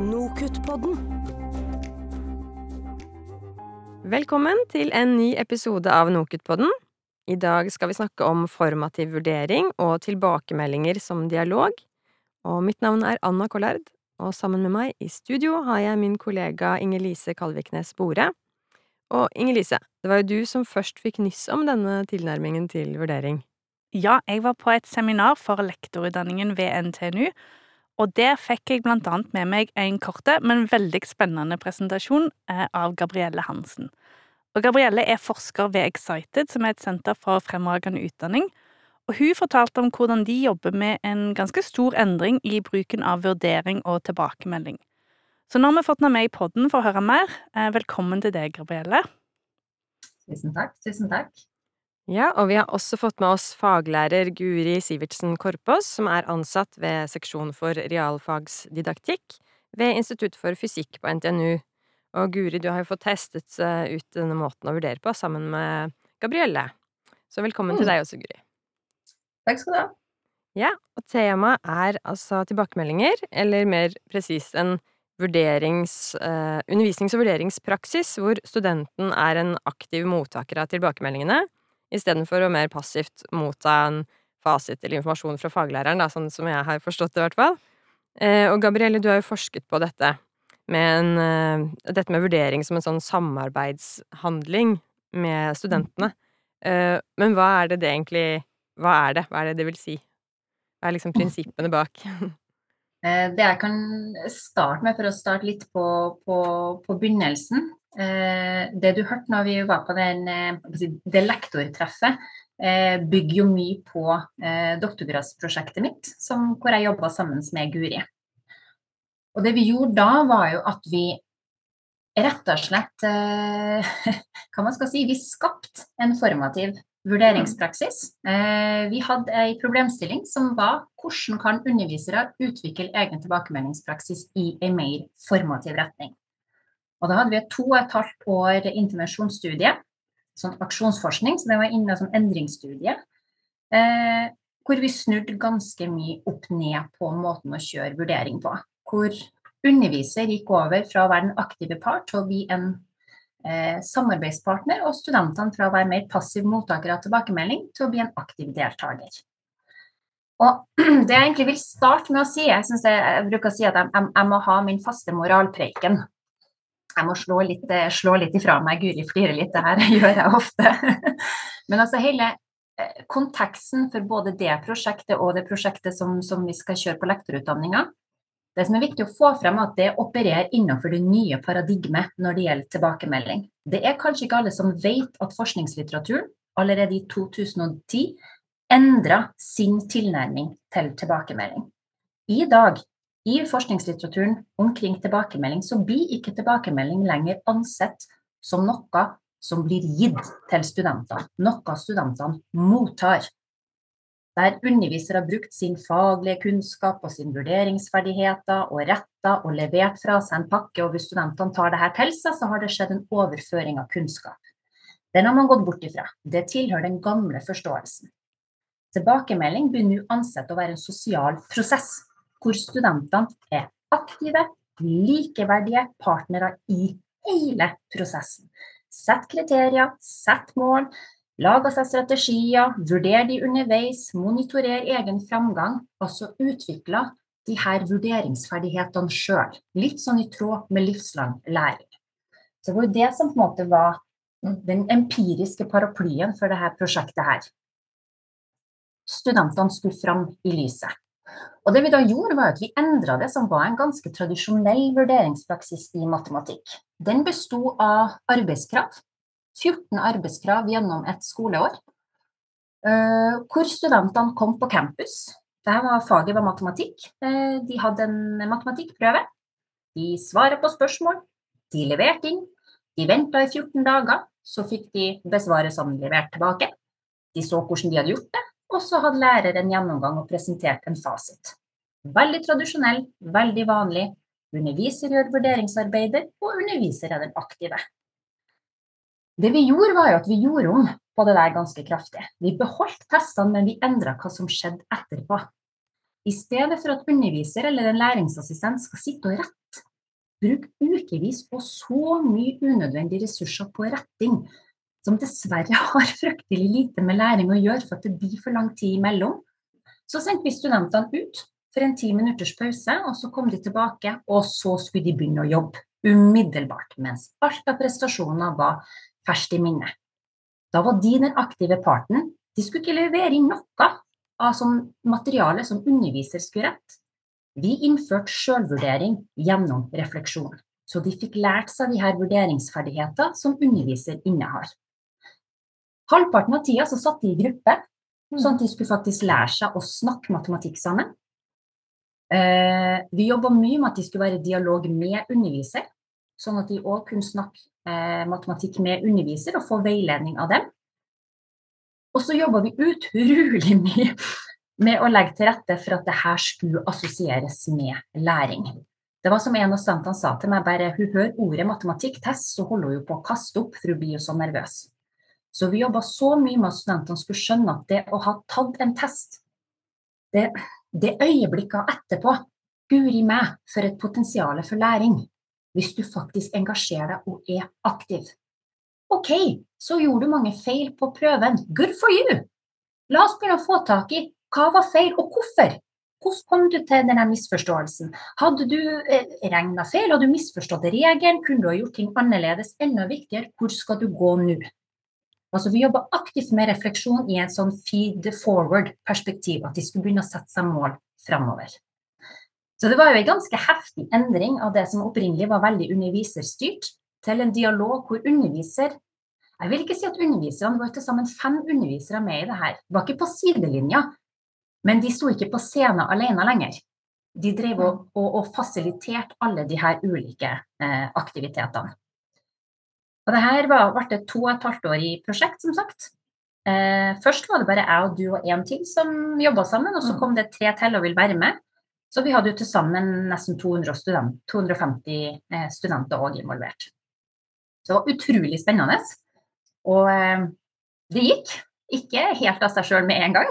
Nokutt-podden. Velkommen til en ny episode av Nokutt-podden. I dag skal vi snakke om formativ vurdering og tilbakemeldinger som dialog. Og mitt navn er Anna Collard, og sammen med meg i studio har jeg min kollega Inger-Lise Kalviknes Bore. Og Inger-Lise, det var jo du som først fikk nyss om denne tilnærmingen til vurdering. Ja, jeg var på et seminar for lektorutdanningen ved NTNU, og der fikk jeg annet med meg en korte, men veldig spennende presentasjon eh, av Gabrielle Hansen. Og Gabrielle er forsker ved Excited, som er et senter for fremragende utdanning, og hun fortalte om hvordan de jobber med en ganske stor endring i bruken av vurdering og tilbakemelding. Så nå har vi fått henne med i podden for å høre mer. Eh, velkommen til deg, Gabrielle. Tusen takk. Tusen takk. Ja, og vi har også fått med oss faglærer Guri Sivertsen Korpås, som er ansatt ved seksjon for realfagsdidaktikk ved Institutt for fysikk på NTNU. Og Guri, du har jo fått testet eh, ut denne måten å vurdere på sammen med Gabrielle. Så velkommen Mm. til deg også, Guri. Takk skal du ha. Ja, og temaet er altså tilbakemeldinger, eller mer presist en vurderings, eh, undervisnings- og vurderingspraksis hvor studenten er en aktiv mottaker av tilbakemeldingene, istedenfor å mer passivt motta en fasit eller informasjon fra faglæreren, da, sånn som jeg har forstått det i hvert fall. Eh, og Gabrielle, du har jo forsket på dette med en, eh, dette med vurdering som en sånn samarbeidshandling med studentene. Eh, men hva er det det egentlig Hva er det? Hva er det det vil si? Hva er liksom prinsippene bak? Det jeg kan starte med, for å starte litt på, på, på begynnelsen Det du hørte når vi var på den, eh, det lektortreffet, eh, bygger jo mye på eh, doktorgradsprosjektet mitt, som, hvor jeg jobba sammen med Guri. Og det vi gjorde da, var jo at vi rett og slett eh, Hva man skal si? Vi skapte en formativ vurderingspraksis. Eh, Vi hadde ei problemstilling som var hvordan kan undervisere utvikle egen tilbakemeldingspraksis i en mer formativ retning. Og da hadde vi et to og et halvt år intervensjonsstudie, sånn aksjonsforskning, så det var inne som endringsstudie, eh, hvor vi snudde ganske mye opp ned på måten å kjøre vurdering på. Hvor underviser gikk over fra å være den aktive part til å bli en eh, samarbeidspartner, og studentene fra å være mer passiv mottaker av tilbakemelding til å bli en aktiv deltaker. Og det jeg egentlig vil starte med å si, jeg, jeg, jeg bruker å si at jeg, jeg, jeg må ha min faste moralpreiken. Jeg må slå litt, eh, slå litt ifra meg, Guri flirer litt, det her gjør jeg ofte. Men altså hele eh, konteksten for både det prosjektet og det prosjektet som, som vi skal kjøre på lektorutdanninga, det som er viktig å få frem, er at det opererer innenfor det nye paradigmet når det gjelder tilbakemelding. Det er kanskje ikke alle som vet at forskningslitteraturen allerede i 2010 endra sin tilnærming til tilbakemelding. I dag, i forskningslitteraturen omkring tilbakemelding, så blir ikke tilbakemelding lenger ansett som noe som blir gitt til studentene, noe studentene mottar der underviser har brukt sin faglige kunnskap og sin vurderingsferdigheter og retta og levert fra seg en pakke, og hvis studentene tar det her til seg, så har det skjedd en overføring av kunnskap. Den har man gått bort ifra. Det tilhører den gamle forståelsen. Tilbakemelding begynner nå ansett å være en sosial prosess, hvor studentene er aktive, likeverdige partnere i hele prosessen. Sett kriterier, sett mål, lag seg strategier, vurder de underveis, monitorer egen framgang, altså utvikle de her vurderingsferdighetene sjøl. Litt sånn i tråd med livslang læring. Så det var jo det som på en måte var den empiriske paraplyen for dette prosjektet her. Studentene skulle fram i lyset. Og det vi da gjorde, var at vi endra det som var en ganske tradisjonell vurderingspraksis i matematikk. Den besto av arbeidskrav 14 arbeidskrav gjennom et skoleår, uh, hvor studentene kom på campus. Dette var, faget var matematikk. Uh, de hadde en matematikkprøve. De svaret på spørsmål. De leverte inn. De venta i 14 dager, så fikk de besvarelsene levert tilbake. De så hvordan de hadde gjort det, og så hadde læreren en gjennomgang og presentert en fasit. Veldig tradisjonell, veldig vanlig. Underviser gjør vurderingsarbeidet, og underviser er den aktive. Det vi gjorde, var jo at vi gjorde om på det der ganske kraftig. Vi beholdt testene, men vi endra hva som skjedde etterpå. I stedet for at underviser eller en læringsassistent skal sitte og rette bruk ukevis og så mye unødvendige ressurser på retting, som dessverre har fryktelig lite med læring å gjøre, for at det blir for lang tid imellom. Så sendte vi studentene ut for en ti minutters pause, og så kom de tilbake, og så skulle de begynne å jobbe umiddelbart, mens alt av prestasjoner var ferskt i minne. Da var de den aktive parten. De skulle ikke levere inn noe av som materiale som underviser skulle rett. Vi innførte selvvurdering gjennom refleksjon, så de fikk lært seg de her vurderingsferdigheter som underviser innehar. Halvparten av tida så satt de i gruppe, sånn at de skulle faktisk lære seg å snakke matematikk sammen. Eh, vi jobba mye med at de skulle være i dialog med underviser, sånn at de òg kunne snakke eh, matematikk med underviser og få veiledning av dem. Og så jobba vi utrolig mye med å legge til rette for at det her skulle assosieres med læring. Det var som en av studentene sa til meg, bare hun hører ordet matematikktest, så holder hun på å kaste opp, for hun blir jo så nervøs. Så vi jobba så mye med at studentene skulle skjønne at det å ha tatt en test, det, det øyeblikket etterpå, guri meg for et potensial for læring, hvis du faktisk engasjerer deg og er aktiv. Ok, så gjorde du mange feil på prøven. Good for you! La oss begynne å få tak i hva var feil, og hvorfor? Hvordan kom du til denne misforståelsen? Hadde du eh, regna feil, hadde du misforstått regelen, kunne du ha gjort ting annerledes? Enda viktigere, hvor skal du gå nå? Altså, vi jobba aktivt med refleksjon i en sånn feed forward-perspektiv, at de skulle begynne å sette seg mål framover. Så det var jo en ganske heftig endring av det som opprinnelig var veldig underviserstyrt, til en dialog hvor underviser Jeg vil ikke si at underviserne var til sammen fem undervisere med i det her. Var ikke på sidelinja, men de sto ikke på scenen alene lenger. De drev og, og, og fasiliterte alle de her ulike eh, aktivitetene. Og det her var, ble to og et halvt år i prosjekt, som sagt. Eh, først var det bare jeg og du og én til som jobba sammen, og så mm. kom det tre til og ville være med. Så vi hadde jo til sammen nesten 200 student, 250 eh, studenter òg involvert. Så det var utrolig spennende. Og eh, det gikk. Ikke helt av seg sjøl med en gang.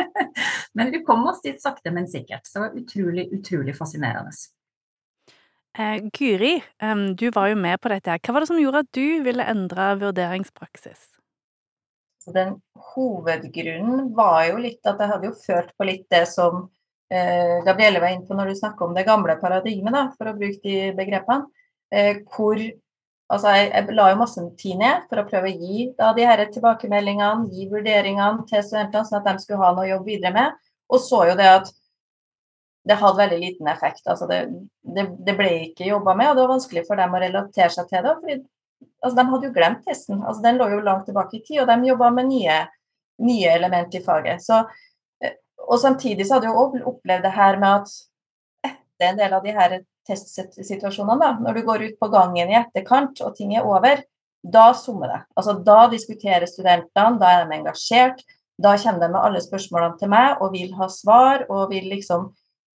men vi kom oss dit sakte, men sikkert. Så det var utrolig, utrolig fascinerende. Eh, Guri, um, du var jo med på dette. her. Hva var det som gjorde at du ville endre vurderingspraksis? Den hovedgrunnen var jo litt at jeg hadde jo følt på litt det som eh, Gabrielle var inne på når du snakker om det gamle paradigmet, da, for å bruke de begrepene. Eh, hvor Altså, jeg, jeg, la jo masse tid ned for å prøve å gi da, de her tilbakemeldingene, gi vurderingene til studentene, sånn at de skulle ha noe å jobbe videre med. Og så jo det at det hadde veldig liten effekt. Altså det, det, det ble ikke jobba med, og det var vanskelig for dem å relatere seg til det. fordi altså De hadde jo glemt testen. altså Den lå jo langt tilbake i tid, og de jobba med nye, nye elementer i faget. Så, eh, og Samtidig så hadde jeg òg opplevd det her med at etter en del av de her testsituasjonene, når du går ut på gangen i etterkant og ting er over, da zoomer det. Altså, da diskuterer studentene, da er de engasjert. Da kommer de med alle spørsmålene til meg og vil ha svar og vil liksom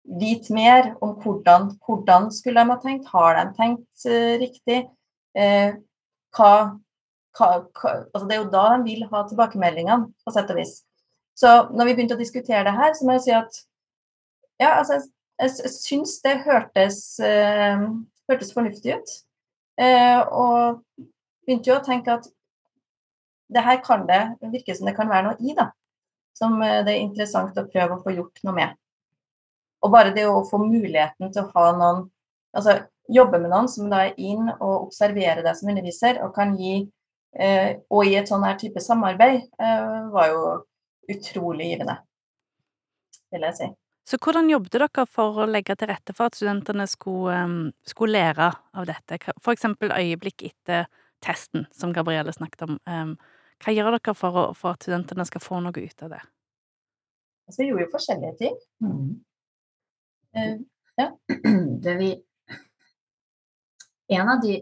vite mer om hvordan, hvordan skulle de ha tenkt. Har de tenkt uh, riktig? Uh, hva, hva, hva, altså det er jo da de vil ha tilbakemeldingene, på sett og vis. Så når vi begynte å diskutere det her, så må jeg si at ja, altså jeg syns det hørtes, uh, hørtes fornuftig ut. Uh, og begynte jo å tenke at det her kan det virke som det kan være noe i, da. Som uh, det er interessant å prøve å få gjort noe med. Og bare det å få muligheten til å ha noen Altså jobbe med noen som da er inn og observerer deg som underviser, og kan gi Og i et sånn her type samarbeid var jo utrolig givende, vil jeg si. Så hvordan jobbet dere for å legge til rette for at studentene skulle, um, skulle lære av dette? For eksempel øyeblikk etter testen, som Gabrielle snakket om. Um, hva gjør dere for, å, for, at studentene skal få noe ut av det? Altså, vi gjorde jo forskjellige ting. Mm. Uh, ja. Det vi en av de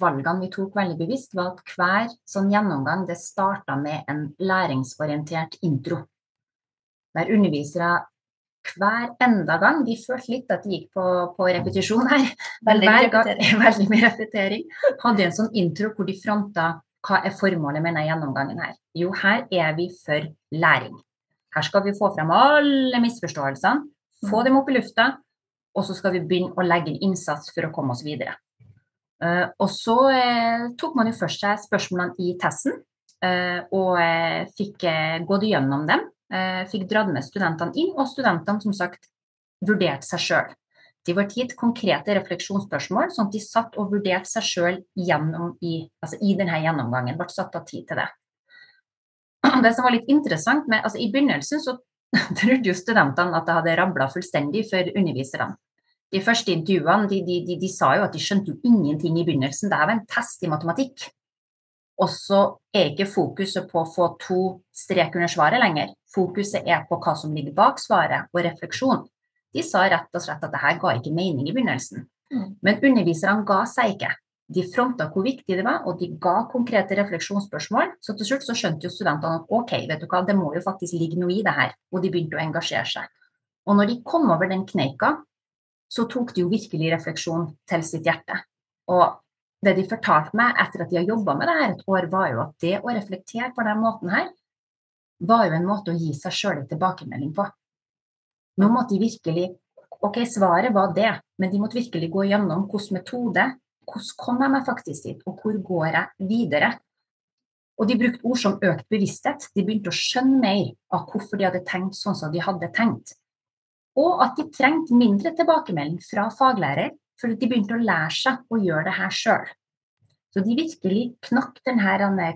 valgene vi tok veldig bevisst, var at hver sånn gjennomgang det starta med en læringsorientert intro. Der undervisere hver enda gang. De følte litt at de gikk på, på repetisjon her. Veldig, hver gang, veldig mye repetering. Hadde en sånn intro hvor de fronta hva er formålet med denne gjennomgangen her. Jo, her er vi for læring. Her skal vi få frem alle misforståelsene, få dem opp i lufta, og så skal vi begynne å legge inn innsats for å komme oss videre. Uh, og så uh, tok man jo først seg spørsmålene i testen, uh, og fikk gått gjennom dem. fikk dratt med studentene inn, og studentene som sagt vurderte seg sjøl. De ble gitt konkrete refleksjonsspørsmål, sånn at de satt og vurderte seg sjøl i, altså i denne gjennomgangen. Ble satt av tid til det. Det som var litt interessant med, altså I begynnelsen så trodde jo studentene at det hadde rabla fullstendig for underviserne. De første intervjuene de, de, de, de, sa jo at de skjønte jo ingenting i begynnelsen. Det var en test i matematikk. Og så er ikke fokuset på å få to strek under svaret lenger. Fokuset er på hva som ligger bak svaret, og refleksjon. De sa rett og slett at det her ga ikke mening i begynnelsen. Mm. Men underviserne ga seg ikke. De fronta hvor viktig det var, og de ga konkrete refleksjonsspørsmål. Så til slutt så skjønte jo studentene at ok, vet du hva, det må jo faktisk ligge noe i det her. Og de begynte å engasjere seg. Og når de kom over den kneika, så tok de jo virkelig refleksjon til sitt hjerte. Og det de fortalte meg etter at de har jobba med det her et år, var jo at det å reflektere på den måten her, var jo en måte å gi seg sjøl en tilbakemelding på. Nå måtte de virkelig Ok, svaret var det, men de måtte virkelig gå gjennom hvilken metode hvordan kom jeg meg faktisk dit, og hvor går jeg videre? Og de brukte ord som økt bevissthet. De begynte å skjønne mer av hvorfor de hadde tenkt sånn som de hadde tenkt. Og at de trengte mindre tilbakemelding fra faglærer, for de begynte å lære seg å gjøre det her sjøl. Så de virkelig knakk denne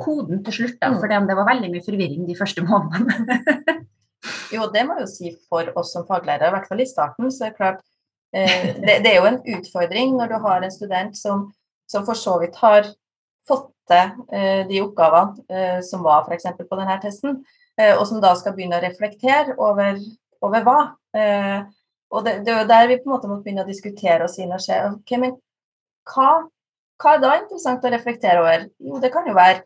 koden til slutt, da, mm. for det var veldig mye forvirring de første månedene. jo, det må jeg jo si for oss som faglærere, i hvert fall i starten. så er det klart Eh, det, det, er jo en utfordring når du har en student som, som for så vidt har fått til eh, de oppgavene eh, som var f.eks. på denne testen, og som da skal begynne å reflektere over, over hva. Og det, det, er jo der vi på en måte må begynne å diskutere og si og skjer. Okay, men hva, hva, er da interessant å reflektere over? Jo, det kan jo være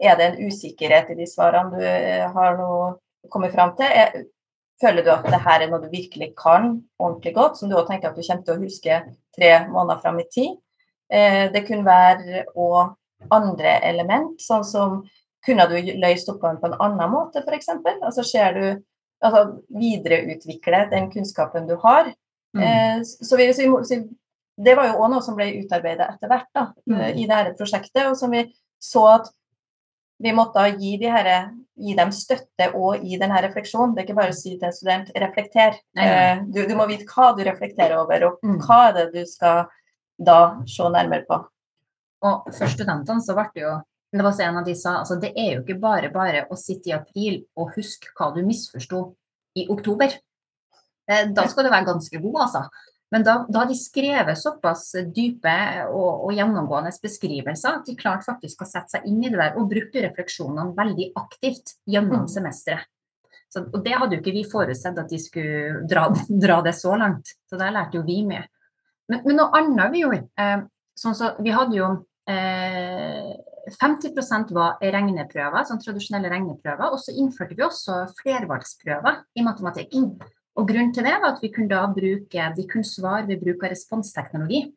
Er det en usikkerhet i de svarene du har nå kommet fram til? Er, Føler du at det her er noe du virkelig kan ordentlig godt, som du òg tenker at du kommer til å huske tre måneder fram i tid? Eh, det kunne være òg andre element, sånn som kunne du løst oppgaven på en annen måte, f.eks.? Altså ser du altså videreutvikle den kunnskapen du har. Mm. Eh, så, vi, så, det var jo òg noe som ble utarbeidet etter hvert da, mm. i dette prosjektet, og som vi så at vi måtte gi, her, gi, dem støtte og gi denne refleksjonen. Det er ikke bare å si til en student 'reflekter'. Eh, du, du, må vite hva du reflekterer over, og mm. hva er det du skal da se nærmere på. Og for studentene så ble det jo det var så en av de sa altså det er jo ikke bare bare å sitte i april og huske hva du misforsto i oktober. Eh, da skal du være ganske god, altså. Men da, da de skrevet såpass dype og, og, gjennomgående beskrivelser at de klarte faktisk å sette seg inn i det der, og brukte refleksjonene veldig aktivt gjennom mm. semesteret. Så, og det hadde jo ikke vi forutsett at de skulle dra, dra, det så langt. Så der lærte jo vi mye. Men, men noe annet vi gjorde eh, sånn så Vi hadde jo eh, 50% var regneprøver, sånn tradisjonelle regneprøver. Og så innførte vi også flervalgsprøver i matematikk. Og Grunnen til det var at vi kunne da bruke, de kunne svare ved bruk av responsteknologi.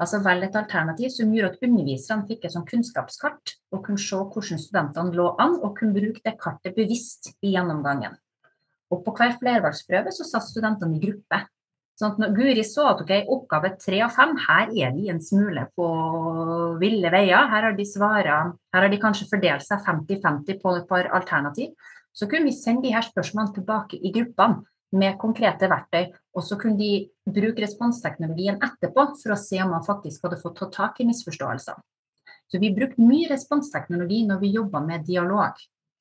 Altså velge et alternativ som gjorde at underviserne fikk et sånn kunnskapskart og kunne se hvordan studentene lå an, og kunne bruke det kartet bevisst i gjennomgangen. Og På hver flervalgsprøve så satt studentene i gruppe. Sånn at når Guri så at ok, oppgave tre av fem, her er de en smule på ville veier, her har de svaret, her har de kanskje fordelt seg 50-50 på et par alternativ, så kunne vi sende de her spørsmålene tilbake i gruppene med konkrete verktøy. Og så kunne de bruke responsteknologien etterpå for å se om man faktisk hadde fått tatt tak i misforståelser. Så vi brukte mye responsteknologi når vi jobba med dialog.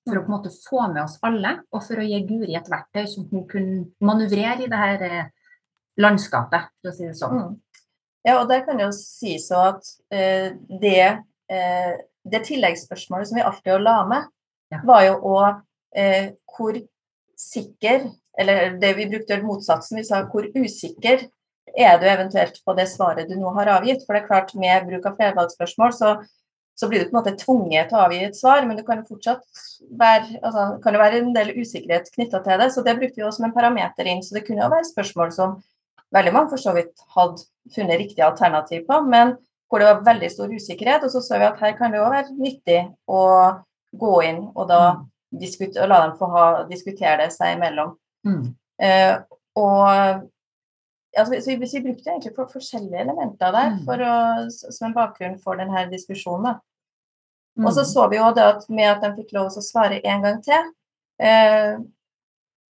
For å på en måte få med oss alle, og for å gi Guri et verktøy som hun kunne manøvrere i det her eh, landskapet, for å si det sånn. Mm. Ja, og der kan jo sies så at uh, det, uh, det tilleggsspørsmålet som vi alltid la med, ja. var jo òg uh, hvor sikker eller det vi brukte motsatsen, vi sa hvor usikker er du eventuelt på det svaret du nå har avgitt? For det er klart, med bruk av flervalgsspørsmål så, så blir du på en måte tvunget til å avgi et svar, men det kan jo fortsatt være, altså, kan jo være en del usikkerhet knytta til det. Så det brukte vi også som en parameter inn. Så det kunne jo være spørsmål som veldig mange for så vidt hadde funnet riktig alternativ på, men hvor det var veldig stor usikkerhet. Og så så vi at her kan det òg være nyttig å gå inn og da mm. og la dem få ha, diskutere det seg imellom. Mm. Eh, og altså, så vi, vi brukte egentlig for forskjellige elementer der Mm. for å, som en bakgrunn for denne diskusjonen. Mm. Og så så vi jo det at med at de fikk lov til å svare en gang til, eh,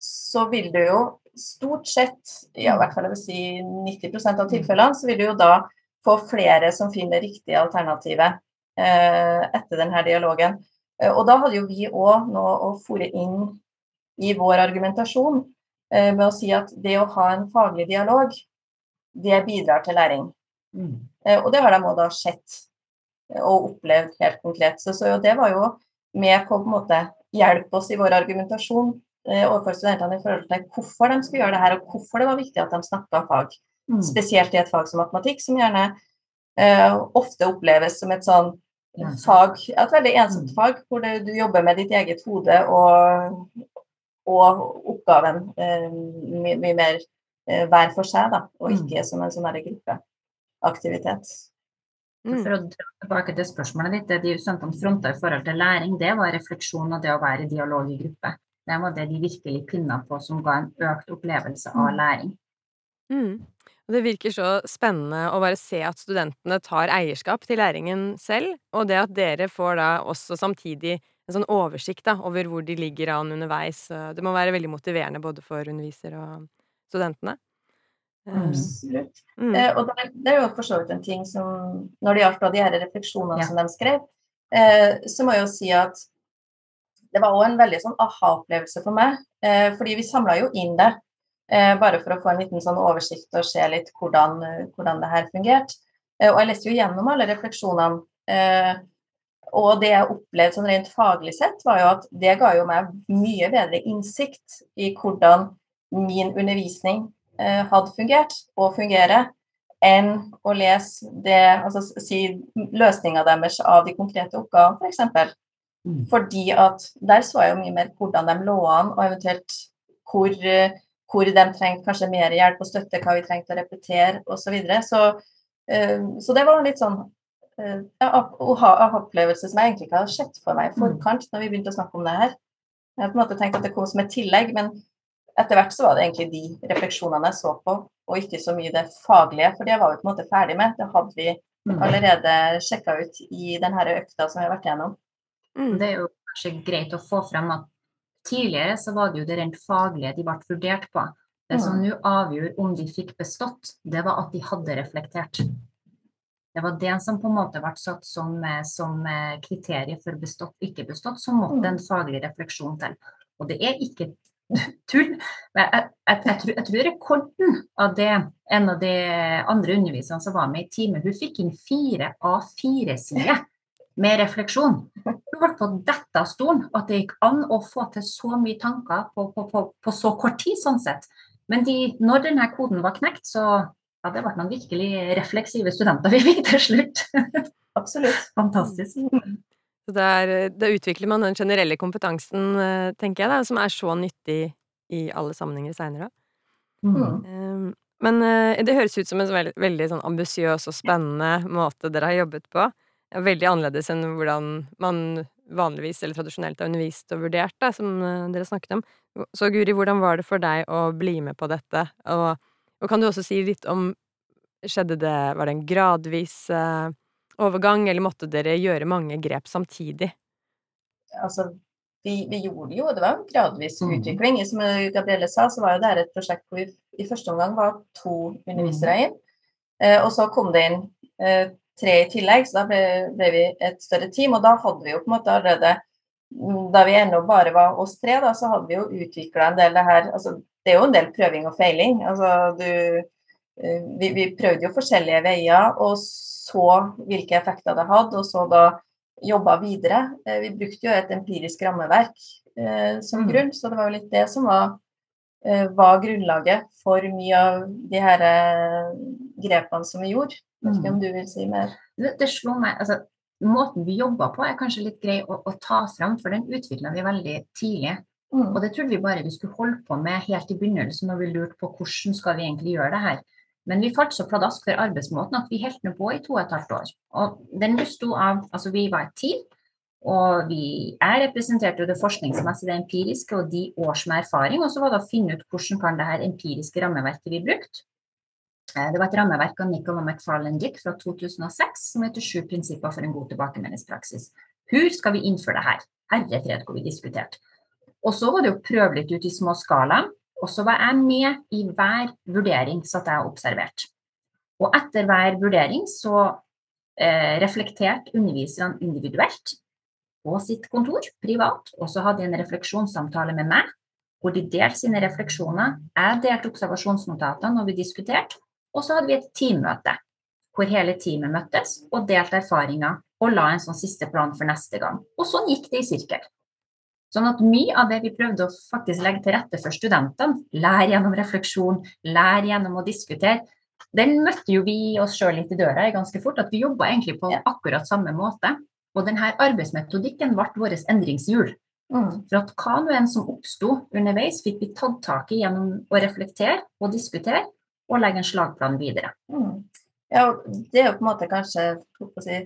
så vil du jo stort sett, ja, i hvert fall jeg vil si 90% av tilfellene, så vil du jo da få flere som finner riktige alternativet eh, etter denne dialogen. Eh, og da hadde jo vi òg nå å fòre inn i vår argumentasjon eh, med å si at det å ha en faglig dialog, det bidrar til læring. Mm. Eh, og det har de da sett eh, og opplevd helt konkret. Så, så det var jo med på en måte hjelpe oss i vår argumentasjon eh, overfor studentene i forhold til hvorfor de skulle gjøre det her, og hvorfor det var viktig at de snakka fag. Mm. Spesielt i et fag som matematikk, som gjerne eh, ofte oppleves som et sånn fag, et veldig ensomt Mm. fag, hvor det, du jobber med ditt eget hode og, og oppgaven eh, mye, mye mer eh, hver for seg, da, og Mm. ikke som en sånn gruppeaktivitet. Mm. For å dra tilbake til spørsmålet ditt, det de studentene fronta i forhold til læring, det var refleksjon og det å være i dialog i gruppe. Det var det de virkelig pinna på som ga en økt opplevelse av Mm. læring. Mm. Det virker så spennende å bare se at studentene tar eierskap til læringen selv, og det at dere får da også samtidig en sånn oversikt da, over hvor de ligger an underveis. Det må være veldig motiverende både for underviser og studentene. Mm. Absolutt. Mm. Eh, og det, det er jo for så vidt en ting som Når det gjaldt de her refleksjonene Ja. som de skrev, eh, så må jeg jo si at det var òg en veldig sånn aha-opplevelse for meg. Eh, fordi vi samla jo inn det, eh, bare for å få en liten sånn oversikt og se litt hvordan, eh, hvordan det her fungerte. Eh, og jeg leste jo gjennom alle refleksjonene. Og det jeg opplevde sånn rent faglig sett, var jo at det ga jo meg mye bedre innsikt i hvordan min undervisning eh, hadde fungert og fungerer, enn å lese det, altså si løsninga deres av de konkrete oppgavene, f.eks. For Mm. Fordi at der så jeg jo mye mer hvordan de lå an, og eventuelt hvor, hvor de trengte kanskje mer hjelp og støtte, hva vi trengte å repetere osv. Så, videre. så eh, Så det var litt sånn aha-opplevelse som jeg egentlig ikke hadde sett for meg i forkant når vi begynte å snakke om det her. Jeg har på en måte tenkt at det kom som et tillegg, men etter hvert så var det egentlig de refleksjonene jeg så på, og ikke så mye det faglige, for det var vi på en måte ferdig med. Det hadde vi Mm. allerede sjekka ut i denne økta som vi har vært gjennom. Mm. Det er jo kanskje greit å få frem at tidligere så var det jo det rent faglige de ble vurdert på. Det som nå avgjorde om de fikk bestått, det var at de hadde reflektert. Det var det som på en måte ble satt som, eh, som eh, kriterium for bestått, ikke bestått, så måtte en faglig refleksjon til. Og det er ikke tull. Jeg, jeg, jeg, tror, jeg tror rekorden av det en av de andre underviserne som var med i time, hun fikk inn fire A4-sider med refleksjon. Hun ble på dette av stolen at det gikk an å få til så mye tanker på, på, på, på så kort tid, sånn sett. Men de, når denne koden var knekt, så ja, det ble noen virkelig refleksive studenter vi fikk til slutt. Absolutt. Fantastisk. Så der, da utvikler man den generelle kompetansen, eh, tenker jeg, da, som er så nyttig i alle sammenhenger seinere. Mm. Um, men eh, det høres ut som en veldig, veldig sånn ambisiøs og spennende måte dere har jobbet på. Veldig annerledes enn hvordan man vanligvis eller tradisjonelt har undervist og vurdert, da, som eh, dere snakket om. Så Guri, hvordan var det for deg å bli med på dette? Og, og kan du også si litt om Skjedde det Var det en gradvis uh, overgang, eller måtte dere gjøre mange grep samtidig? Altså, vi, vi gjorde jo, det var en gradvis mm. utvikling. Som Gabrielle sa, så var jo det et prosjekt hvor vi i første omgang var to undervisere inn. Uh, og så kom det inn uh, tre i tillegg, så da ble, ble vi et større team. Og da hadde vi jo på en måte allerede mm, Da vi ennå bare var oss tre, da, så hadde vi jo utvikla en del det her altså, Det er jo en del prøving og feiling. Altså, du, eh, vi, vi prøvde jo forskjellige veier, og så hvilke effekter det hadde, og så da jobba videre. Eh, Vi brukte jo et empirisk rammeverk eh, som Mm. grunn, så det var jo litt det som var, eh, var grunnlaget for mye av de her grepene som vi gjorde. Vet ikke om du vil si mer? Det, det slo meg, altså Måten vi jobba på er kanskje litt grei å, å ta fram, for den utvikla vi veldig tidlig. Mm. Og det trodde vi bare vi skulle holde på med helt i begynnelsen når vi lurte på hvordan skal vi egentlig gjøre det her. Men vi falt så pladask for arbeidsmåten at vi holdt på i to og et halvt år. Og den besto av Altså, vi var et team, og vi er representert det forskningsmessige, det empiriske og de års med erfaring. Og så var det å finne ut hvordan kan det her empiriske rammeverket vi brukte, Eh, det var et rammeverk av Nicola McFarlane Dick fra 2006 som heter Sju prinsipper for en god tilbakemeldingspraksis. Hvor skal vi innføre det her? Herre fred, hvor vi diskuterte. Og så var det å prøve litt ut i små skala. Og så var jeg med i hver vurdering satt jeg observert. Og etter hver vurdering så eh, reflekterte underviserne individuelt på sitt kontor, privat. Og så hadde de en refleksjonssamtale med meg, hvor de delte sine refleksjoner. Jeg delte observasjonsnotatene og vi diskuterte. Og så hadde vi et teammøte hvor hele teamet møttes og delte erfaringer og la en sånn siste plan for neste gang. Og sånn gikk det i sirkel. Sånn at mye av det vi prøvde å faktisk legge til rette for studentene, lære gjennom refleksjon, lære gjennom å diskutere, den møtte jo vi oss sjøl litt i døra i ganske fort. At vi jobba egentlig på akkurat samme måte. Og denne arbeidsmetodikken ble vårt endringshjul. Mm. For at hva nå enn som oppsto underveis, fikk vi tatt tak i gjennom å reflektere og diskutere, og legge en slagplan videre. Mm. Ja, det er jo på en måte kanskje si,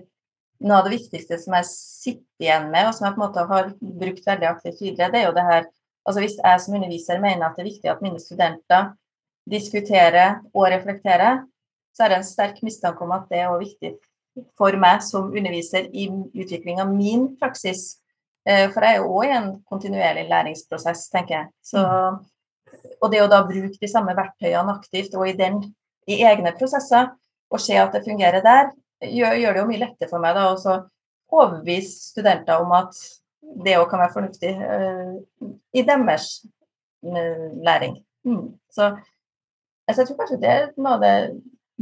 noe av det viktigste som jeg sitter igjen med, og som jeg på en måte har brukt veldig aktivt videre, det er jo det her altså Hvis jeg som underviser mener at det er viktig at mine studenter diskuterer og reflekterer, så er det en sterk mistanke om at det er viktig for meg som underviser i utvikling av min praksis. Eh, for jeg er jo òg i en kontinuerlig læringsprosess, tenker jeg. Så mm og det å da bruke de samme verktøyene aktivt og i, den, i egne prosesser, og se at det fungerer der, gjør, gjør det jo mye lettere for meg da å overbevise studenter om at det òg kan være fornuftig uh, i deres uh, læring. Mm. Så altså, jeg tror kanskje det er noe av det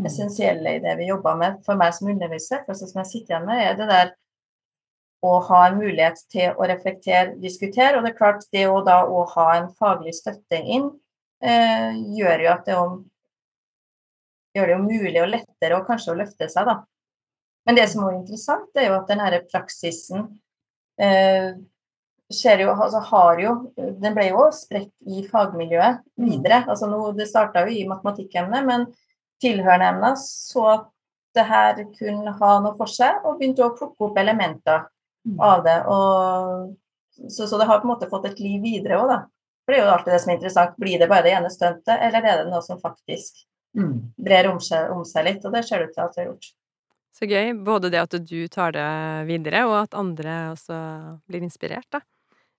essensielle i det vi jobber med for meg som underviser. For som jeg sitter igjen med, er det der å ha en mulighet til å reflektere, diskutere. Og det er klart, det å da å ha en faglig støtte inn, uh, gjør jo at det om, gjør det jo mulig og lettere og kanskje å løfte seg, da. Men det som er interessant, det er jo at denne praksisen eh, jo, altså har jo, Den ble jo spredt i fagmiljøet videre. altså nå, Det starta jo i matematikkemnet, men tilhørende emner så at det her kunne ha noe for seg, og begynte å plukke opp elementer av det. Og, så, så, det har på en måte fått et liv videre òg, da. For det er jo alltid det som er interessant. Blir det bare det ene stuntet, eller er det noe som faktisk mm. brer om seg, om seg, litt? Og det ser det ut til at det har gjort. Så gøy. Både det at du tar det videre, og at andre også blir inspirert, da.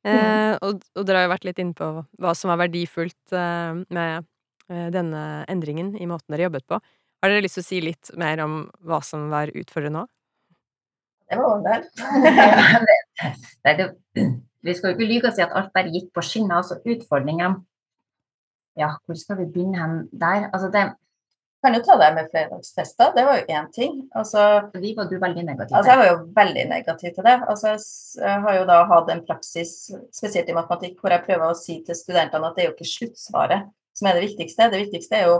Mm. Eh, og, og, dere har jo vært litt inne på hva som var verdifullt eh, med eh, denne endringen i måten dere jobbet på. Har dere lyst til å si litt mer om hva som var utfordrende nå? Det var vel Vi skal jo ikke lyve og si at alt bare gikk på skinner. altså Utfordringen Ja, hvor skal vi begynne hen der? Altså det kan jo ta deg med flerdagstester, det var jo én ting. Altså, De var du veldig negativ til? Altså, jeg var jo veldig negativ til det. Altså, jeg har jo da hatt en praksis, spesielt i matematikk, hvor jeg prøver å si til studentene at det er jo ikke sluttsvaret som er det viktigste. Det viktigste er jo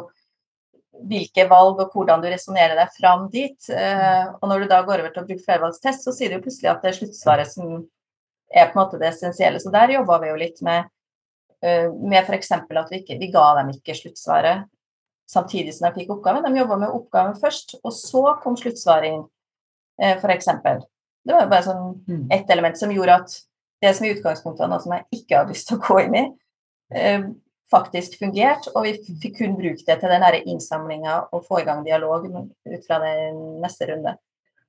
hvilke valg og hvordan du resonnerer deg fram dit. Eh, og når du da går over til å bruke flervalgstest, så sier du jo plutselig at det er sluttsvaret som er på en måte det essensielle. Så der jobba vi jo litt med, uh, med f.eks. at vi, ikke, vi ga dem ikke sluttsvaret samtidig som de fikk oppgaven. De jobba med oppgaven først, og så kom sluttsvaret inn, uh, f.eks. Det var jo bare sånn mm. ett element som gjorde at det som i utgangspunktet var noe som jeg ikke hadde lyst til å gå inn i, uh, faktisk fungert, og vi fikk kun bruke det til den innsamlinga og få i gang dialog ut fra den neste runde.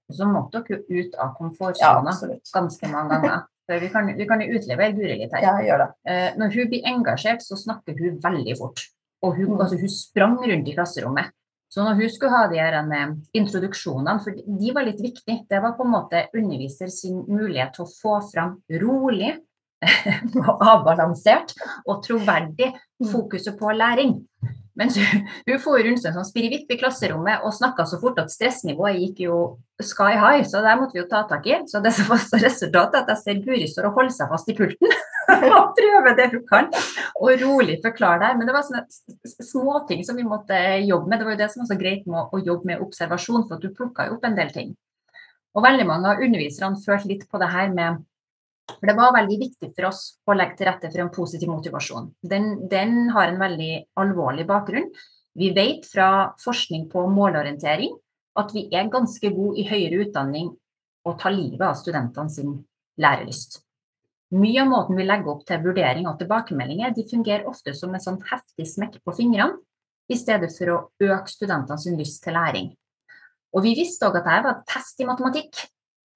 Og Så måtte dere ut av komfortsona ja, ganske mange ganger. Vi kan, vi kan utlevere Guri litt her. Ja, gjør det. Eh, når hun blir engasjert, så snakker hun veldig fort. Og hun, mm. altså, hun sprang rundt i klasserommet. Så når hun skulle ha de her introduksjonene, for de var litt viktige, det var på en måte underviser sin mulighet til å få fram rolig avbalansert og troverdig mm. fokuset på læring. Mens hun, hun for rundt som spirrevipp i klasserommet og snakka så fort at stressnivået gikk jo sky high, så det måtte vi jo ta tak i. Så det som var resultatet, er at jeg ser Guri står og holder seg fast i pulten og prøve det hun kan, og rolig forklare deg Men det var sånne småting som vi måtte jobbe med. Det var jo det som var så greit med å jobbe med observasjon, for at du plukka opp en del ting. Og veldig mange av underviserne følte litt på det her med for det var veldig viktig for oss å legge til rette for en positiv motivasjon. Den, den har en veldig alvorlig bakgrunn. Vi vet fra forskning på målorientering at vi er ganske gode i høyere utdanning å ta livet av studentene sin lærelyst. Mye av måten vi legger opp til vurdering og tilbakemeldinger, de fungerer ofte som en sånn heftig smekk på fingrene, i stedet for å øke studentenes lyst til læring. Og vi visste òg at dette var test i matematikk.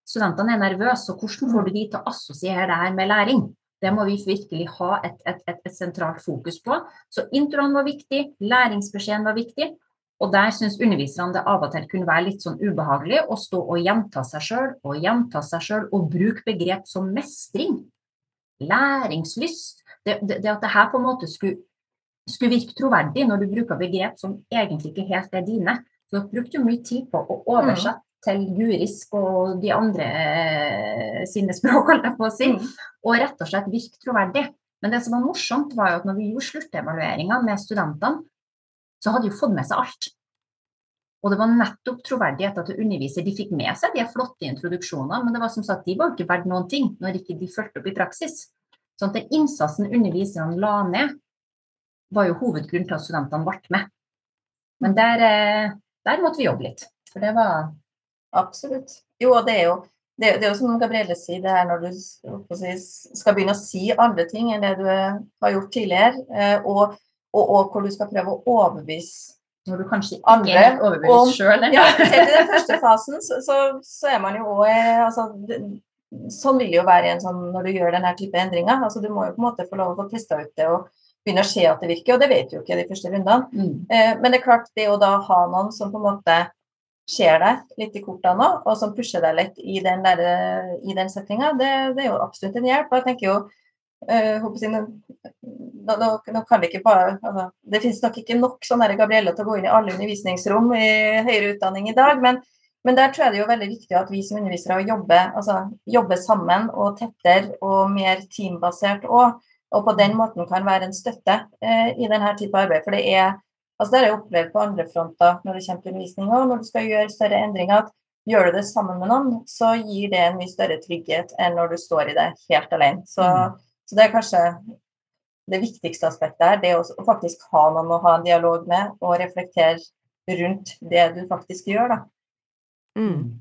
Studentene er nervøse, og hvordan får du de til å assosiere det her med læring? Det må vi virkelig ha et, et, et, et sentralt fokus på. Så introen var viktig, læringsbeskjeden var viktig. Og der syns underviserne det av og til kunne være litt sånn ubehagelig å stå og gjenta seg sjøl og gjenta seg sjøl og bruke begrep som mestring, læringslyst. Det, det, det at det her på en måte skulle, skulle, virke troverdig når du bruker begrep som egentlig ikke helt er dine. Så dere brukte jo mye tid på å oversette til jurisk og de andre eh, sine språk, holdt jeg på å si, mm. og rett og slett virke troverdig. Men det som var morsomt, var jo at når vi gjorde sluttevalueringa med studentene, så hadde de jo fått med seg alt. Og det var nettopp troverdighet at underviser de fikk med seg de flotte introduksjonene, men det var som sagt, de var ikke verdt noen ting når ikke de fulgte opp i praksis. Sånn at den innsatsen underviserne la ned, var jo hovedgrunnen til at studentene ble med. Men der, eh, der måtte vi jobbe litt. For det var Absolutt. Jo, og det er jo, det, det er jo som Gabrielle sier, det her når du skal begynne å si andre ting enn det du har gjort tidligere, eh, og, og, og hvor du skal prøve å overbevise når du kanskje ikke andre er overbevist sjøl. Ja, selv i den første fasen så, så, så er man jo òg eh, altså, Sånn vil det jo være en sånn, når du gjør denne type endringer. altså Du må jo på en måte få lov å få testa ut det og begynne å se at det virker, og det vet du jo ikke de første rundene. Mm. Eh, men det er klart, det å da ha noen som på en måte ser deg litt i kortene og som pusher deg litt i den, der, i den settinga, det, det, er jo absolutt en hjelp. og jeg tenker jo uh, nå, nå, nå, kan Det bare, altså, det finnes nok ikke nok sånn Gabrielle til å gå inn i alle undervisningsrom i høyere utdanning i dag, men, men der tror jeg det er veldig viktig at vi som undervisere jobber, altså, jobber sammen og tettere og mer teambasert òg. Og på den måten kan være en støtte uh, i denne type arbeid. For det er Altså Det har jeg opplevd på andre fronter når det kommer til undervisning og når du skal gjøre større endringer. at Gjør du det sammen med noen, så gir det en mye større trygghet enn når du står i det helt alene. Så, mm. Så det er kanskje det viktigste aspektet her, det å faktisk ha noen å ha en dialog med og reflektere rundt det du faktisk gjør, da. Mm.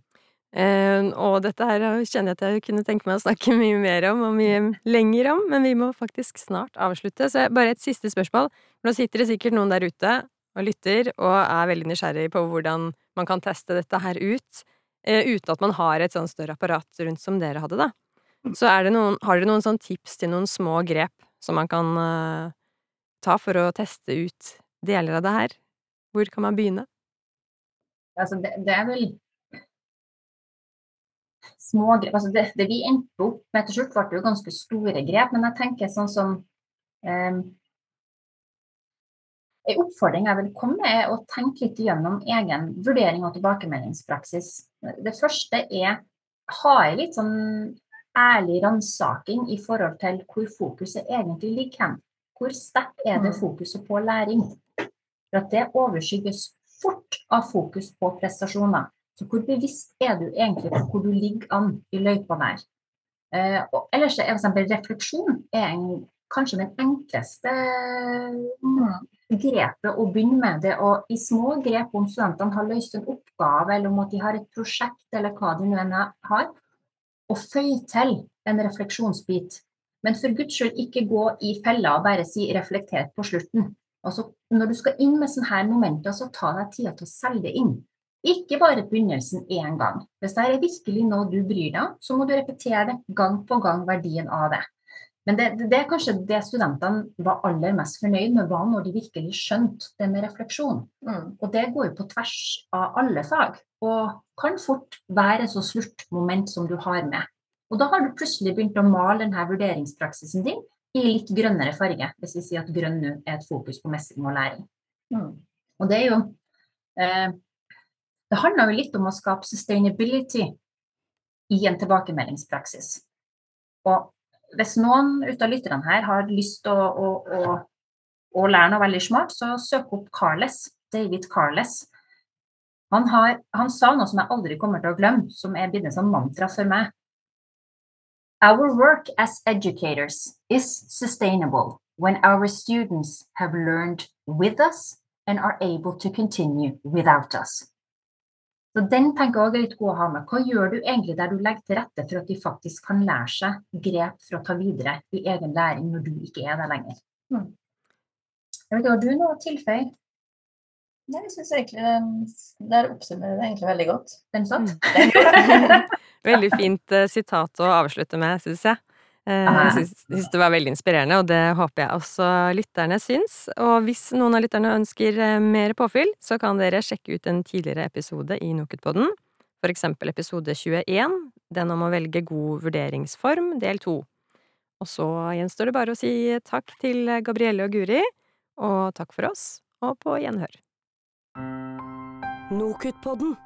Uh, og dette her kjenner jeg at jeg kunne tenke meg å snakke mye mer om, og mye lenger om, men vi må faktisk snart avslutte. Så bare et siste spørsmål. Nå sitter det sikkert noen der ute og lytter og er veldig nysgjerrig på hvordan man kan teste dette her ut, uh, uten at man har et sånn større apparat rundt som dere hadde, da. Så noen, har dere noen sånn tips til noen små grep som man kan uh, ta for å teste ut deler av det her? Hvor kan man begynne? Altså, det, det er vel små grep. Altså det, det, vi endte opp med til slutt, ble jo ganske store grep. Men jeg tenker sånn som um, En oppfordring jeg vil komme med, er å tenke litt gjennom egen vurdering og tilbakemeldingspraksis. Det første er har jeg litt sånn ærlig ransaking i forhold til hvor fokuset egentlig ligger hen. Hvor sterkt er det mm. fokuset på læring? For at det overskygges fort av fokus på prestasjoner. Så hvor bevisst er du egentlig på hvor du ligger an i løypa der? Eh, og ellers er eksempel refleksjon er en, kanskje den enkleste mm, grepet å begynne med. det, å I små grep om studentene har løst en oppgave, eller om at de har et prosjekt, eller hva de nå enn har, og føye til en refleksjonsbit. Men for guds skyld ikke gå i fella og bare si 'reflektert' på slutten. Altså, når du skal inn med sånne her momenter, så ta deg tida til å selge det inn. Ikke bare begynnelsen én gang. Hvis det er virkelig noe du bryr deg om, så må du repetere det gang på gang, verdien av det. Men det, det, er kanskje det studentene var aller mest fornøyd med, var når de virkelig skjønte det med refleksjon. Mm. Og det går jo på tvers av alle fag, og kan fort være et så sluttmoment som du har med. Og da har du plutselig begynt å male denne vurderingspraksisen din i litt grønnere farge, hvis vi sier at grønn nå er et fokus på mestring og læring. Mm. Og det er jo eh, det handler jo litt om å skape sustainability i en tilbakemeldingspraksis. Og hvis noen ut av lytterne her har lyst til å, å, å, å, lære noe veldig smart, så søk opp Carles, David Carles. Han, har, han, sa noe som jeg aldri kommer til å glemme, som er blitt en sånn mantra for meg. Our work as educators is sustainable when our students have learned with us and are able to continue without us. Så Den tenker jeg også er litt god å ha med. Hva gjør du egentlig der du legger til rette for at de faktisk kan lære seg grep for å ta videre i egen læring når du ikke er der lenger? Hmm. Jeg vet Har du noe å tilføye? Nei, jeg syns egentlig den Der oppsummerer det egentlig veldig godt. Den satt. Mm. Veldig fint uh, sitat å avslutte med, syns jeg. Eh, Ah. Jeg syns, det var veldig inspirerende, og det håper jeg også lytterne syns. Og hvis noen av lytterne ønsker eh, mer påfyll, så kan dere sjekke ut en tidligere episode i Nokutpodden. For eksempel episode 21, den om å velge god vurderingsform, del to. Og så gjenstår det bare å si takk til Gabrielle og Guri, og takk for oss, og på gjenhør. Nokutpodden.